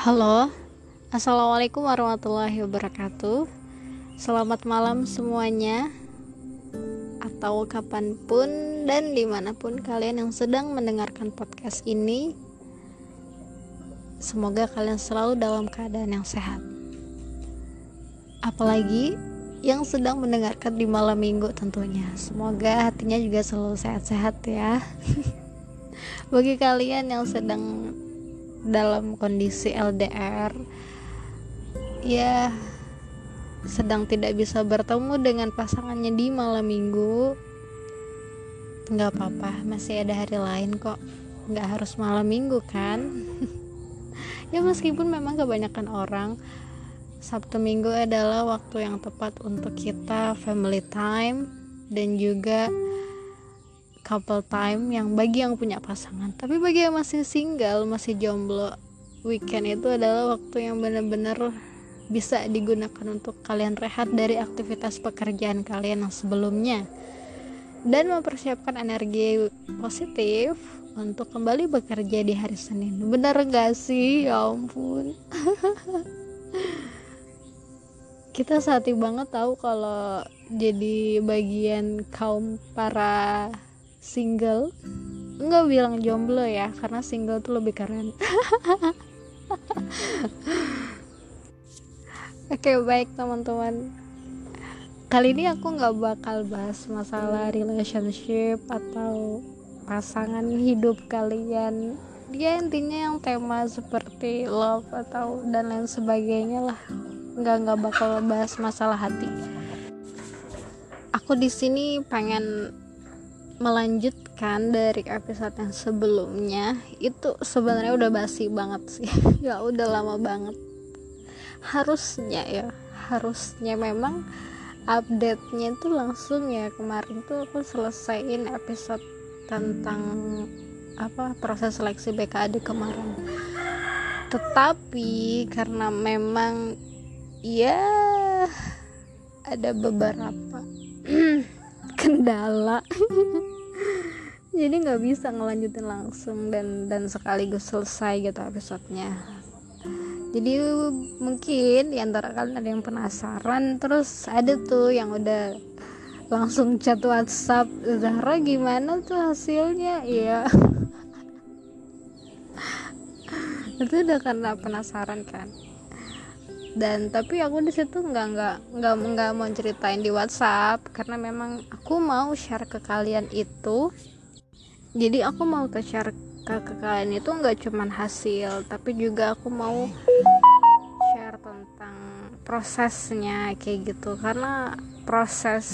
Halo, assalamualaikum warahmatullahi wabarakatuh. Selamat malam semuanya, atau kapan pun dan di mana pun kalian yang sedang mendengarkan podcast ini. Semoga kalian selalu dalam keadaan yang sehat. Apalagi yang sedang mendengarkan di malam minggu tentunya. Semoga hatinya juga selalu sehat-sehat ya. Bagi kalian yang sedang dalam kondisi LDR ya sedang tidak bisa bertemu dengan pasangannya di malam minggu. Nggak apa-apa masih ada hari lain kok. Nggak harus malam minggu kan? Ya meskipun memang kebanyakan orang Sabtu Minggu adalah waktu yang tepat untuk kita family time dan juga couple time yang bagi yang punya pasangan. Tapi bagi yang masih single masih jomblo weekend itu adalah waktu yang benar-benar bisa digunakan untuk kalian rehat dari aktivitas pekerjaan kalian yang sebelumnya. Dan mempersiapkan energi positif untuk kembali bekerja di hari Senin. Benar gak sih? Ya ampun. Kita saati banget tahu kalau jadi bagian kaum para single. Nggak bilang jomblo ya karena single tuh lebih keren. Oke baik teman-teman. Kali ini aku nggak bakal bahas masalah relationship atau pasangan hidup kalian. Dia intinya yang tema seperti love atau dan lain sebagainya lah. Nggak nggak bakal bahas masalah hati. Aku di sini pengen melanjutkan dari episode yang sebelumnya itu sebenarnya udah basi banget sih. Ya udah lama banget. Harusnya ya harusnya memang update-nya itu langsung ya. Kemarin tuh aku selesaiin episode tentang apa proses seleksi BKAD kemarin. Tetapi karena memang ya ada beberapa kendala jadi nggak bisa ngelanjutin langsung dan dan sekaligus selesai gitu episodenya. Jadi mungkin di antara kalian ada yang penasaran terus ada tuh yang udah langsung chat WhatsApp Zahra gimana tuh hasilnya? Iya. Itu udah karena penasaran kan. Dan tapi aku di situ nggak nggak nggak nggak mau ceritain di WhatsApp karena memang aku mau share ke kalian itu jadi aku mau ke share ke, ke kalian itu nggak cuman hasil tapi juga aku mau share tentang prosesnya kayak gitu. Karena proses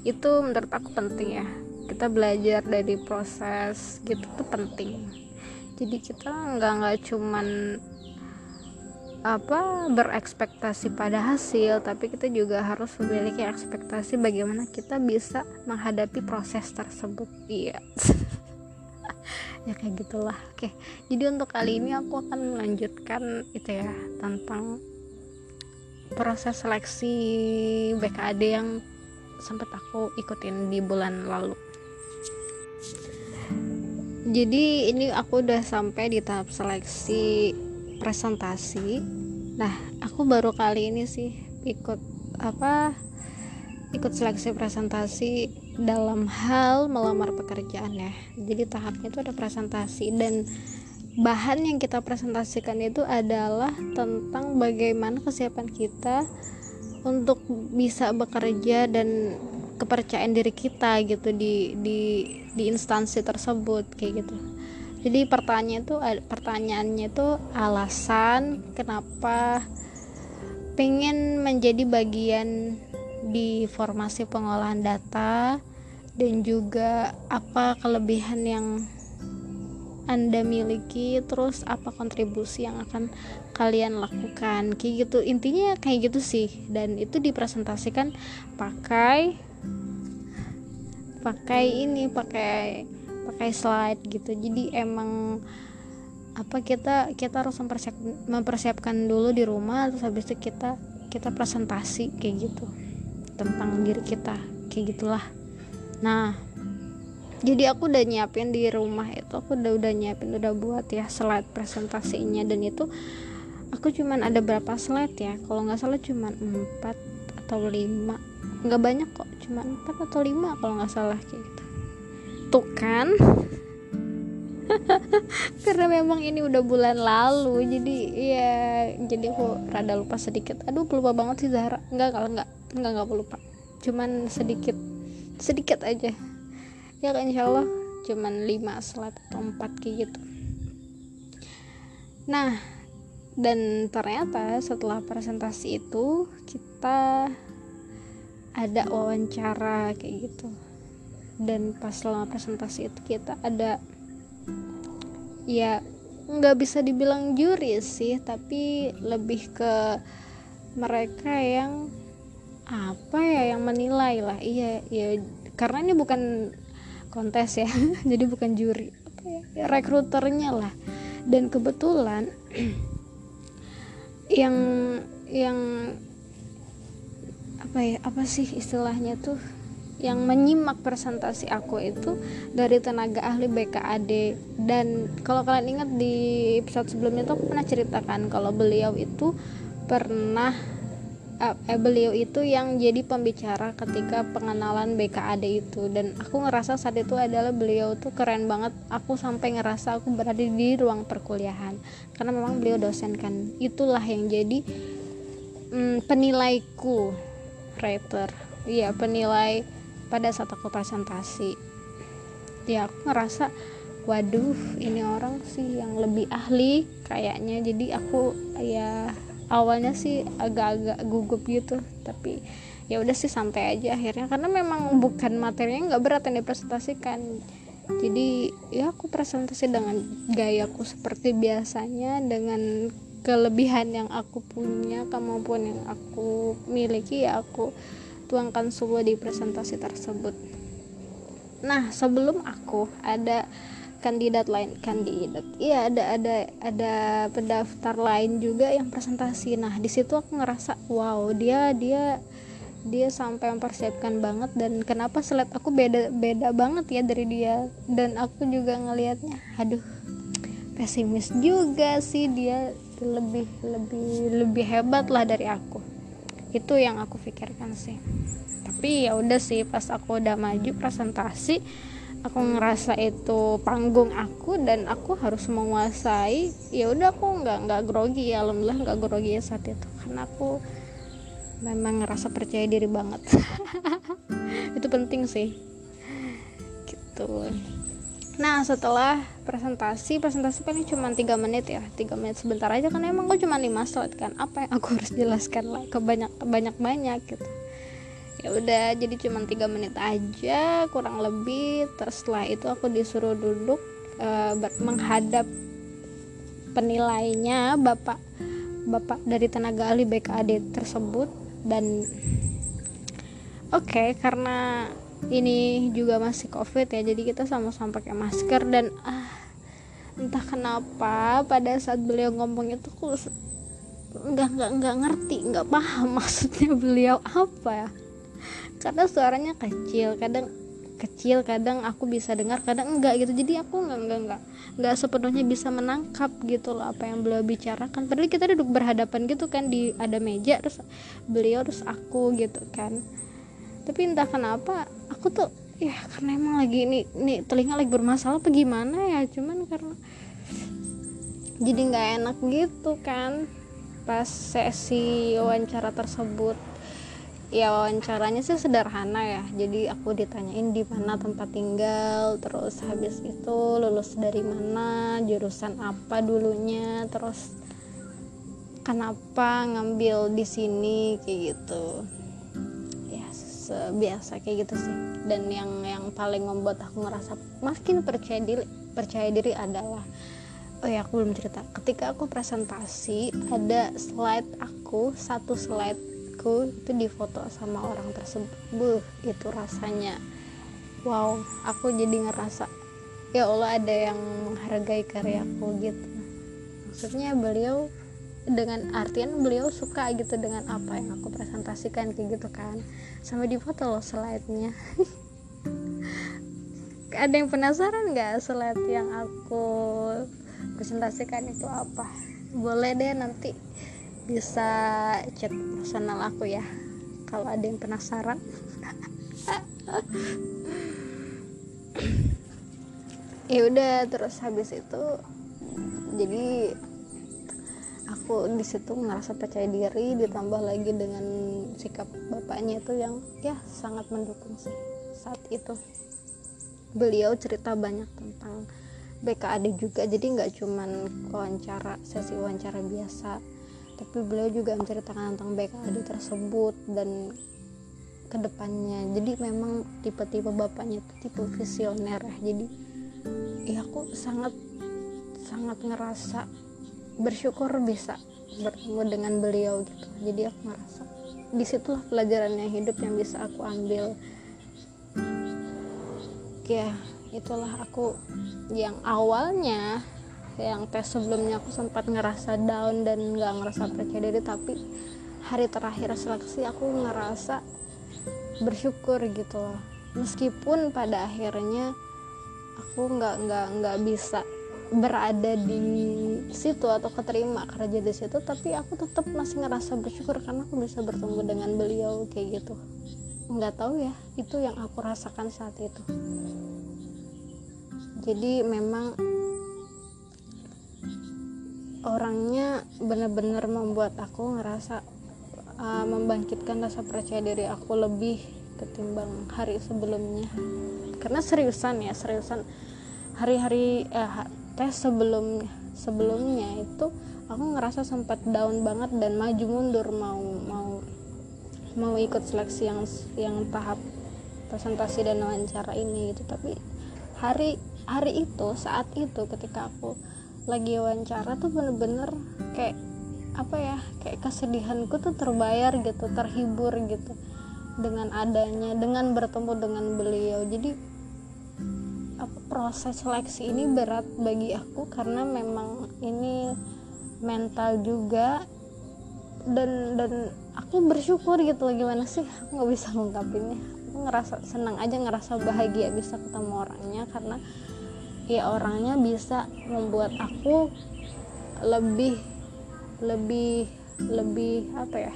itu menurut aku penting ya. Kita belajar dari proses gitu tuh penting. Jadi kita nggak nggak cuman apa berekspektasi pada hasil tapi kita juga harus memiliki ekspektasi bagaimana kita bisa menghadapi proses tersebut. Iya. Ya kayak gitulah. Oke jadi untuk kali ini aku akan melanjutkan itu ya tentang proses seleksi BKAD yang sempat aku ikutin di bulan lalu. Jadi ini aku udah sampai di tahap seleksi presentasi. Nah aku baru kali ini sih ikut apa ikut seleksi presentasi dalam hal melamar pekerjaan ya jadi tahapnya itu ada presentasi dan bahan yang kita presentasikan itu adalah tentang bagaimana kesiapan kita untuk bisa bekerja dan kepercayaan diri kita gitu di di di instansi tersebut kayak gitu jadi pertanyaan itu pertanyaannya itu alasan kenapa pengen menjadi bagian di formasi pengolahan data dan juga apa kelebihan yang anda miliki terus apa kontribusi yang akan kalian lakukan. Kayak gitu intinya kayak gitu sih. Dan itu dipresentasikan pakai pakai ini pakai pakai slide gitu. Jadi emang apa kita kita harus mempersiap, mempersiapkan dulu di rumah terus habis itu kita kita presentasi kayak gitu tentang diri kita kayak gitulah. Nah jadi aku udah nyiapin di rumah itu aku udah udah nyiapin udah buat ya slide presentasinya. Dan itu aku cuman ada berapa slide ya? Kalau nggak salah cuman empat atau lima. Nggak banyak kok cuma empat atau lima kalau nggak salah kayak gitu tuh kan karena memang ini udah bulan lalu jadi ya jadi aku rada lupa sedikit. Aduh lupa banget sih Zahra. Nggak kalau nggak nggak nggak lupa. Cuman sedikit sedikit aja. Ya kan insya Allah cuman lima slide atau empat kayak gitu. Nah dan ternyata setelah presentasi itu kita ada wawancara kayak gitu dan pas selama presentasi itu kita ada ya nggak bisa dibilang juri sih tapi lebih ke mereka yang apa ya yang menilai lah. Iya ya karena ini bukan kontes ya jadi bukan juri apa ya rekruternya lah. Dan kebetulan yang yang apa ya apa sih istilahnya tuh yang menyimak presentasi aku itu dari tenaga ahli BKAD dan kalau kalian ingat di episode sebelumnya tuh aku pernah ceritakan kalau beliau itu pernah eh, beliau itu yang jadi pembicara ketika pengenalan BKAD itu. Dan aku ngerasa saat itu adalah beliau tuh keren banget. Aku sampai ngerasa aku berada di ruang perkuliahan. Karena memang beliau dosen kan. Itulah yang jadi mm, penilaiku writer. Iya penilai pada saat aku presentasi. Ya aku ngerasa waduh ini orang sih yang lebih ahli kayaknya. Jadi aku ya awalnya sih agak-agak gugup gitu. Tapi ya udah sih santai aja akhirnya. Karena memang bukan materinya nggak berat yang dipresentasikan. Jadi ya aku presentasi dengan gayaku seperti biasanya dengan kelebihan yang aku punya kemampuan yang aku miliki ya aku tuangkan semua di presentasi tersebut. Nah sebelum aku ada kandidat lain kandidat. Iya ada ada ada pendaftar lain juga yang presentasi. Nah di situ aku ngerasa wow dia dia dia sampai mempersiapkan banget dan kenapa slide aku beda beda banget ya dari dia. Dan aku juga ngelihatnya aduh pesimis juga sih dia. Lebih lebih lebih hebat lah dari aku itu yang aku pikirkan sih. Tapi ya udah sih pas aku udah maju presentasi aku ngerasa itu panggung aku dan aku harus menguasai ya udah aku nggak nggak grogi ya alhamdulillah nggak grogi ya saat itu. Karena aku memang ngerasa percaya diri banget. Itu penting sih. Gitu nah setelah presentasi presentasi paling cuma tiga menit ya. Tiga menit sebentar aja kan emang gue cuma lima slide kan. Apa yang aku harus jelaskan lah ke banyak banyak gitu. Ya udah jadi cuma tiga menit aja kurang lebih. Terus setelah itu aku disuruh duduk uh, menghadap penilainya bapak bapak dari tenaga ahli BKAD tersebut. Dan oke okay, karena ini juga masih covid ya jadi kita sama-sama pakai masker dan ah entah kenapa pada saat beliau ngomong itu aku nggak nggak nggak ngerti nggak paham maksudnya beliau apa ya. Karena suaranya kecil kadang kecil kadang aku bisa dengar kadang enggak gitu. Jadi aku enggak enggak enggak enggak sepenuhnya bisa menangkap gitu loh apa yang beliau bicarakan. Padahal kita duduk berhadapan gitu kan di ada meja terus beliau terus aku gitu kan tapi entah kenapa aku tuh ya karena emang lagi ini nih telinga lagi bermasalah apa gimana ya? Cuman karena jadi nggak enak gitu kan pas sesi wawancara tersebut. Ya wawancaranya sih sederhana ya. Jadi aku ditanyain di mana tempat tinggal terus habis itu lulus dari mana jurusan apa dulunya terus kenapa ngambil di sini kayak gitu biasa kayak gitu sih. Dan yang yang paling membuat aku ngerasa makin percaya diri percaya diri adalah oh ya aku belum cerita. Ketika aku presentasi ada slide aku satu slideku itu difoto sama orang tersebut. Itu rasanya wow aku jadi ngerasa ya Allah ada yang menghargai karyaku gitu. Maksudnya beliau dengan artian beliau suka gitu dengan apa yang aku presentasikan kayak gitu kan. Sampai di foto loh slide-nya. Ada yang penasaran nggak slide yang aku presentasikan itu apa? Boleh deh nanti bisa chat personal aku ya kalau ada yang penasaran. Ya udah terus habis itu jadi aku di situ ngerasa percaya diri ditambah lagi dengan sikap bapaknya itu yang ya sangat mendukung sih saat itu. Beliau cerita banyak tentang BKAD juga jadi nggak cuman wawancara sesi wawancara biasa tapi beliau juga menceritakan tentang BKAD tersebut dan ke depannya jadi memang tipe-tipe bapaknya itu tipe visioner ya jadi ya aku sangat sangat ngerasa bersyukur bisa bertemu dengan beliau gitu. Jadi aku ngerasa di situlah pelajarannya hidup yang bisa aku ambil. Ya itulah aku yang awalnya yang tes sebelumnya aku sempat ngerasa down dan nggak ngerasa percaya diri tapi hari terakhir seleksi aku ngerasa bersyukur gitu loh. Meskipun pada akhirnya aku nggak nggak nggak bisa berada di situ atau keterima kerja di situ tapi aku tetap masih ngerasa bersyukur karena aku bisa bertemu dengan beliau kayak gitu. Nggak tahu ya itu yang aku rasakan saat itu. Jadi memang orangnya benar-benar membuat aku ngerasa uh, membangkitkan rasa percaya diri aku lebih ketimbang hari sebelumnya. Karena seriusan ya seriusan hari-hari eh, tes sebelum sebelumnya itu aku ngerasa sempat down banget dan maju mundur mau mau mau ikut seleksi yang yang tahap presentasi dan wawancara ini gitu. Tapi hari hari itu saat itu ketika aku lagi wawancara tuh bener-bener kayak apa ya kayak kesedihanku tuh terbayar gitu terhibur gitu dengan adanya dengan bertemu dengan beliau. Jadi proses seleksi ini berat bagi aku karena memang ini mental juga. Dan dan aku bersyukur gitu gimana sih aku nggak bisa ngungkapinnya aku ngerasa senang aja ngerasa bahagia bisa ketemu orangnya karena ya orangnya bisa membuat aku lebih lebih lebih apa ya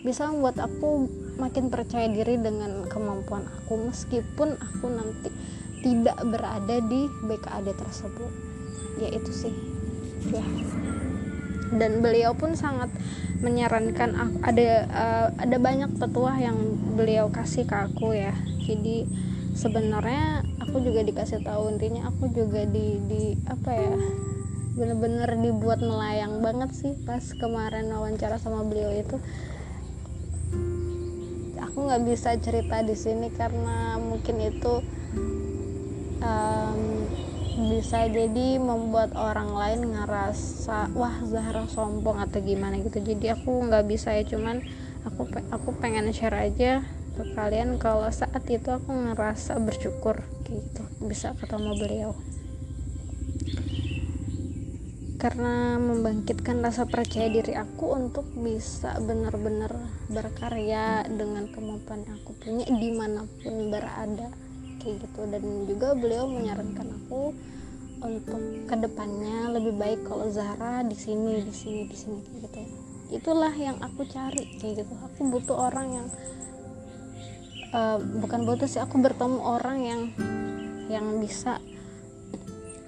bisa membuat aku makin percaya diri dengan kemampuan aku. Meskipun aku nanti tidak berada di BKAD tersebut. Ya itu sih. Ya. Dan beliau pun sangat menyarankan ada uh, ada banyak petuah yang beliau kasih ke aku ya. Jadi sebenarnya aku juga dikasih tahu. Intinya aku juga di di apa ya bener-bener dibuat melayang banget sih pas kemarin wawancara sama beliau itu. Aku nggak bisa cerita di sini karena mungkin itu um, bisa jadi membuat orang lain ngerasa wah Zahra sombong atau gimana gitu. Jadi aku nggak bisa ya cuman aku aku pengen share aja ke kalian kalau saat itu aku ngerasa bersyukur gitu bisa ketemu beliau. Karena membangkitkan rasa percaya diri aku untuk bisa benar-benar berkarya dengan kemampuan yang aku punya di mana pun berada kayak gitu. Dan juga beliau menyarankan aku untuk ke depannya lebih baik kalau Zahra di sini di sini di sini kayak gitu. Itulah yang aku cari kayak gitu. Aku butuh orang yang uh, bukan butuh sih aku bertemu orang yang yang bisa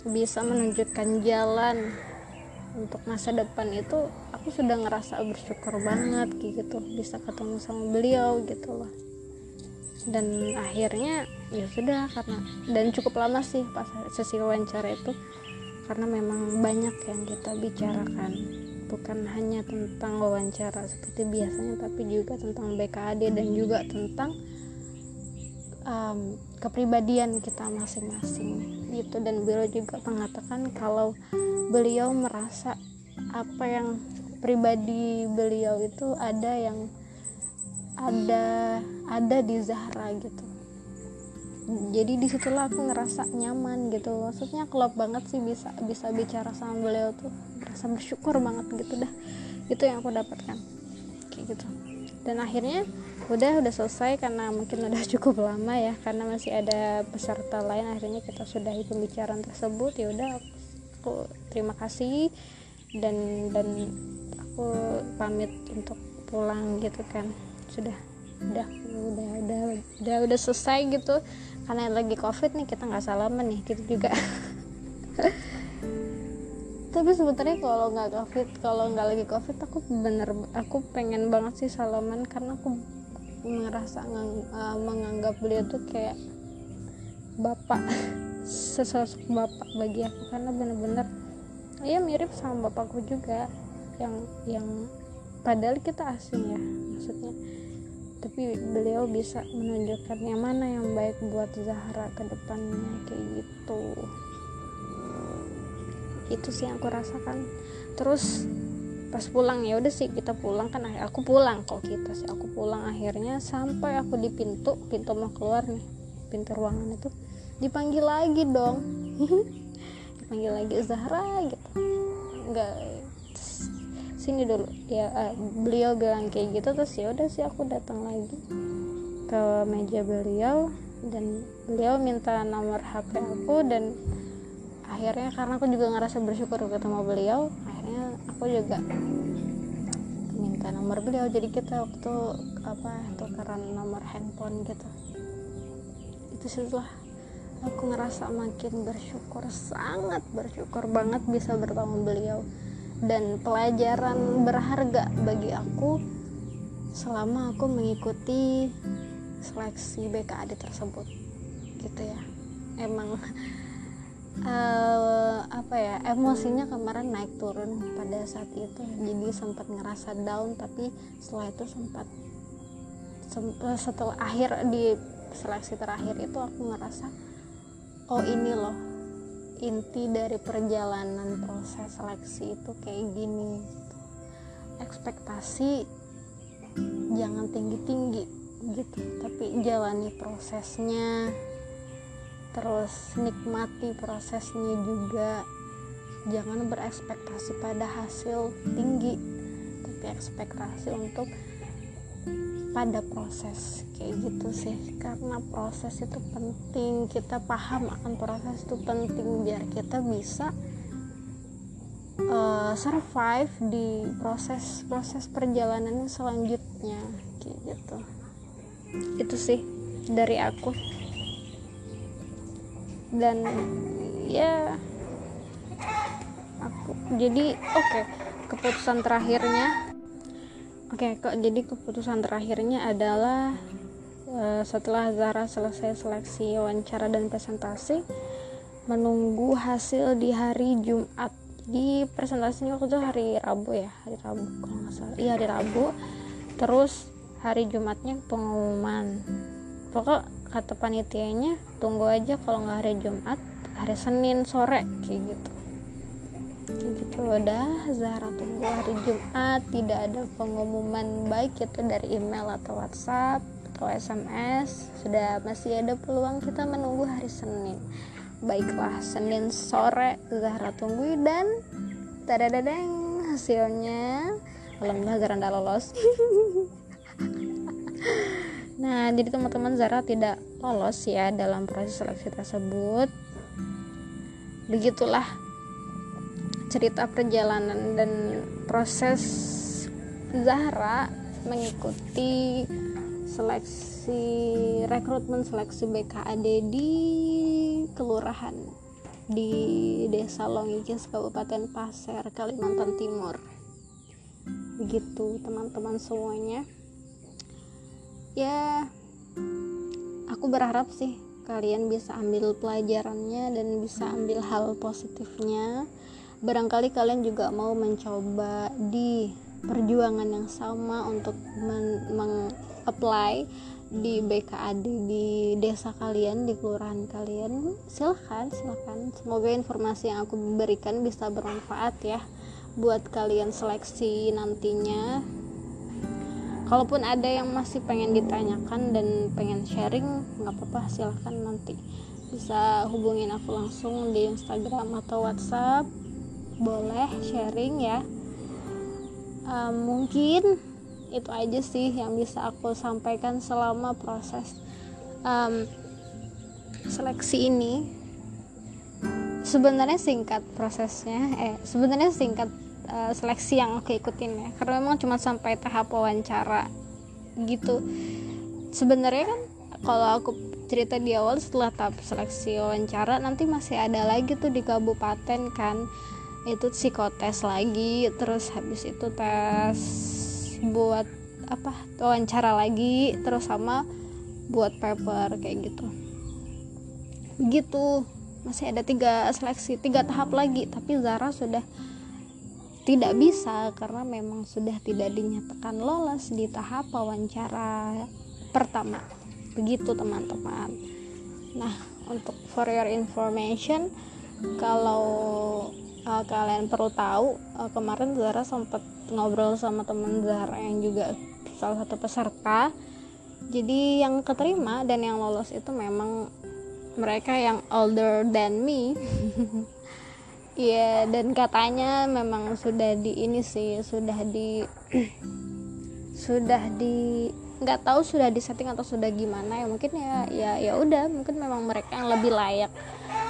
bisa menunjukkan jalan untuk masa depan itu aku sudah ngerasa bersyukur banget gitu. Bisa ketemu sama beliau gitu loh dan akhirnya ya sudah karena dan cukup lama sih pas sesi wawancara itu. Karena memang banyak yang kita bicarakan. Bukan hanya tentang wawancara seperti biasanya tapi juga tentang BKAD dan juga tentang um, kepribadian kita masing-masing. Gitu dan beliau juga mengatakan kalau beliau merasa apa yang pribadi beliau itu ada yang ada ada di Zahra gitu. Jadi di situlah aku ngerasa nyaman gitu. Maksudnya klop banget sih bisa bisa bicara sama beliau tuh. Merasa bersyukur banget gitu dah. Itu yang aku dapatkan. Kayak gitu. Dan akhirnya udah udah selesai karena mungkin udah cukup lama ya. Karena masih ada peserta lain akhirnya kita sudahi pembicaraan tersebut. Ya udah aku terima kasih. Dan dan aku pamit untuk pulang gitu kan sudah udah udah udah udah udah selesai gitu. Karena lagi covid nih kita nggak salaman nih gitu juga. Tapi sebetulnya kalau nggak covid kalau nggak lagi covid aku bener aku pengen banget sih salaman. Karena aku ngerasa uh, menganggap beliau tuh kayak bapak sesosok bapak bagi aku. Karena bener-bener ya mirip sama bapakku juga. Yang yang padahal kita asing ya maksudnya tapi beliau bisa menunjukkan yang mana yang baik buat Zahra ke depannya kayak gitu. Itu sih yang aku rasakan. Terus pas pulang ya udah sih kita pulang kan aku pulang kok kita sih aku pulang. Akhirnya sampai aku di pintu pintu mau keluar nih pintu ruangan itu dipanggil lagi dong. Dipanggil lagi Zahra gitu. Nggak sini dulu. Ya uh, beliau bilang kayak gitu terus ya udah sih aku datang lagi ke meja beliau dan beliau minta nomor HP aku dan akhirnya karena aku juga ngerasa bersyukur ketemu beliau akhirnya aku juga minta nomor beliau. Jadi kita waktu apa tukeran nomor handphone gitu. Itu setelah aku ngerasa makin bersyukur sangat bersyukur banget bisa bertemu beliau dan pelajaran berharga bagi aku selama aku mengikuti seleksi BKAD tersebut. Gitu ya. Emang uh, apa ya emosinya kemarin naik turun pada saat itu. Jadi sempat ngerasa down tapi setelah itu sempat setelah akhir di seleksi terakhir itu aku ngerasa oh ini loh inti dari perjalanan proses seleksi itu kayak gini. Ekspektasi jangan tinggi-tinggi gitu tapi jalani prosesnya terus nikmati prosesnya juga. Jangan berekspektasi pada hasil tinggi tapi ekspektasi untuk pada proses kayak gitu sih. Karena proses itu penting kita paham akan proses itu penting biar kita bisa uh, survive di proses proses perjalanan selanjutnya kayak gitu. Itu sih dari aku. Dan ya aku jadi oke okay, keputusan terakhirnya Oke, okay, kok jadi keputusan terakhirnya adalah uh, setelah Zara selesai seleksi wawancara dan presentasi, menunggu hasil di hari Jumat. Di presentasinya waktu itu hari Rabu ya, hari Rabu kalau nggak salah. Iya hari Rabu. Terus hari Jumatnya pengumuman. Pokok kata panitianya tunggu aja kalau nggak hari Jumat, hari Senin sore kayak gitu gitu udah Zahra tunggu hari Jumat tidak ada pengumuman baik itu dari email atau WhatsApp atau SMS sudah masih ada peluang kita menunggu hari Senin. Baiklah Senin sore Zahra tunggu dan tadadadeng hasilnya alhamdulillah Zahra tidak lolos. Nah jadi teman-teman Zara tidak lolos ya dalam proses seleksi tersebut. Begitulah cerita perjalanan dan proses Zahra mengikuti seleksi rekrutmen seleksi BKAD di kelurahan di Desa Longikis Kabupaten Pasir Kalimantan Timur. Begitu teman-teman semuanya. Ya aku berharap sih kalian bisa ambil pelajarannya dan bisa ambil hal positifnya barangkali kalian juga mau mencoba di perjuangan yang sama untuk meng-apply di BKAD di desa kalian di kelurahan kalian. Silahkan silahkan. Semoga informasi yang aku berikan bisa bermanfaat ya buat kalian seleksi nantinya. Kalaupun ada yang masih pengen ditanyakan dan pengen sharing nggak apa-apa silahkan nanti bisa hubungin aku langsung di Instagram atau WhatsApp boleh sharing ya. Um, mungkin itu aja sih yang bisa aku sampaikan selama proses um, seleksi ini. Sebenarnya singkat prosesnya eh sebenarnya singkat uh, seleksi yang aku ikutin ya. Karena memang cuma sampai tahap wawancara gitu. Sebenarnya kan kalau aku cerita di awal setelah tahap seleksi wawancara nanti masih ada lagi tuh di kabupaten kan itu psikotes lagi terus habis itu tes buat apa wawancara lagi terus sama buat paper kayak gitu. Gitu. Masih ada tiga seleksi tiga tahap lagi tapi Zara sudah tidak bisa karena memang sudah tidak dinyatakan lolos di tahap wawancara pertama. Begitu teman-teman. Nah untuk for your information kalau uh, kalian perlu tahu uh, kemarin Zara sempat ngobrol sama teman Zara yang juga salah satu peserta. Jadi yang keterima dan yang lolos itu memang mereka yang older than me. Iya dan katanya memang sudah di ini sih sudah di sudah di nggak tahu sudah di setting atau sudah gimana ya mungkin ya ya ya udah mungkin memang mereka yang lebih layak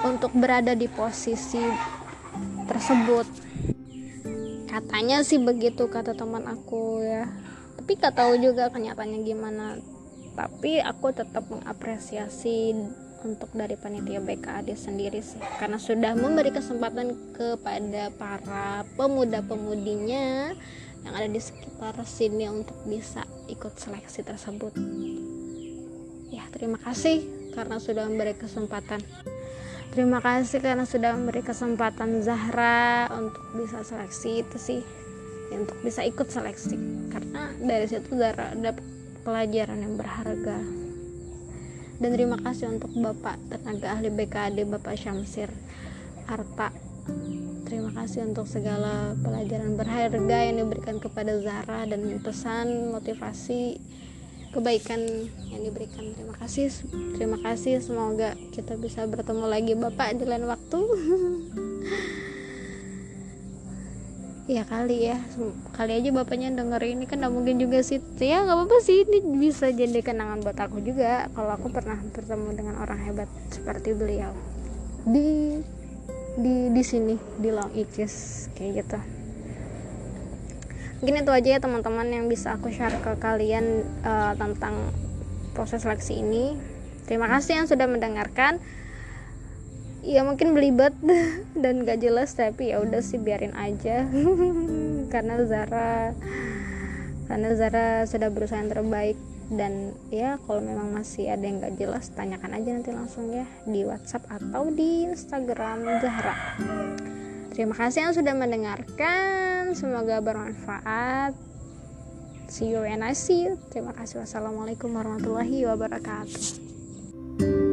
untuk berada di posisi tersebut. Katanya sih begitu kata teman aku ya. Tapi nggak tahu juga kenyataannya gimana. Tapi aku tetap mengapresiasi untuk dari panitia BKAD sendiri sih. Karena sudah memberi kesempatan kepada para pemuda-pemudinya yang ada di sekitar sini untuk bisa ikut seleksi tersebut. Ya terima kasih karena sudah memberi kesempatan terima kasih karena sudah memberi kesempatan Zahra untuk bisa seleksi itu sih. Ya, untuk bisa ikut seleksi. Karena dari situ Zahra dapat pelajaran yang berharga. Dan terima kasih untuk Bapak tenaga ahli BKD Bapak Syamsir Arta. Terima kasih untuk segala pelajaran berharga yang diberikan kepada Zara dan pesan motivasi kebaikan yang diberikan. Terima kasih terima kasih. Semoga kita bisa bertemu lagi Bapak di lain waktu. Ya kali ya. Kali aja bapaknya denger ini kan gak mungkin juga sih. Ya nggak apa-apa sih. Ini bisa jadi kenangan buat aku juga. Kalau aku pernah bertemu dengan orang hebat seperti beliau. Di di di sini di Long Icis kayak gitu mungkin itu aja ya teman-teman yang bisa aku share ke kalian uh, tentang proses seleksi ini. Terima kasih yang sudah mendengarkan. Ya mungkin belibet dan gak jelas tapi ya udah sih biarin aja. Karena Zara karena Zara sudah berusaha yang terbaik. Dan ya kalau memang masih ada yang gak jelas tanyakan aja nanti langsung ya di WhatsApp atau di Instagram Zahra terima kasih yang sudah mendengarkan. Semoga bermanfaat. See you and I see you. Terima kasih. Wassalamualaikum warahmatullahi wabarakatuh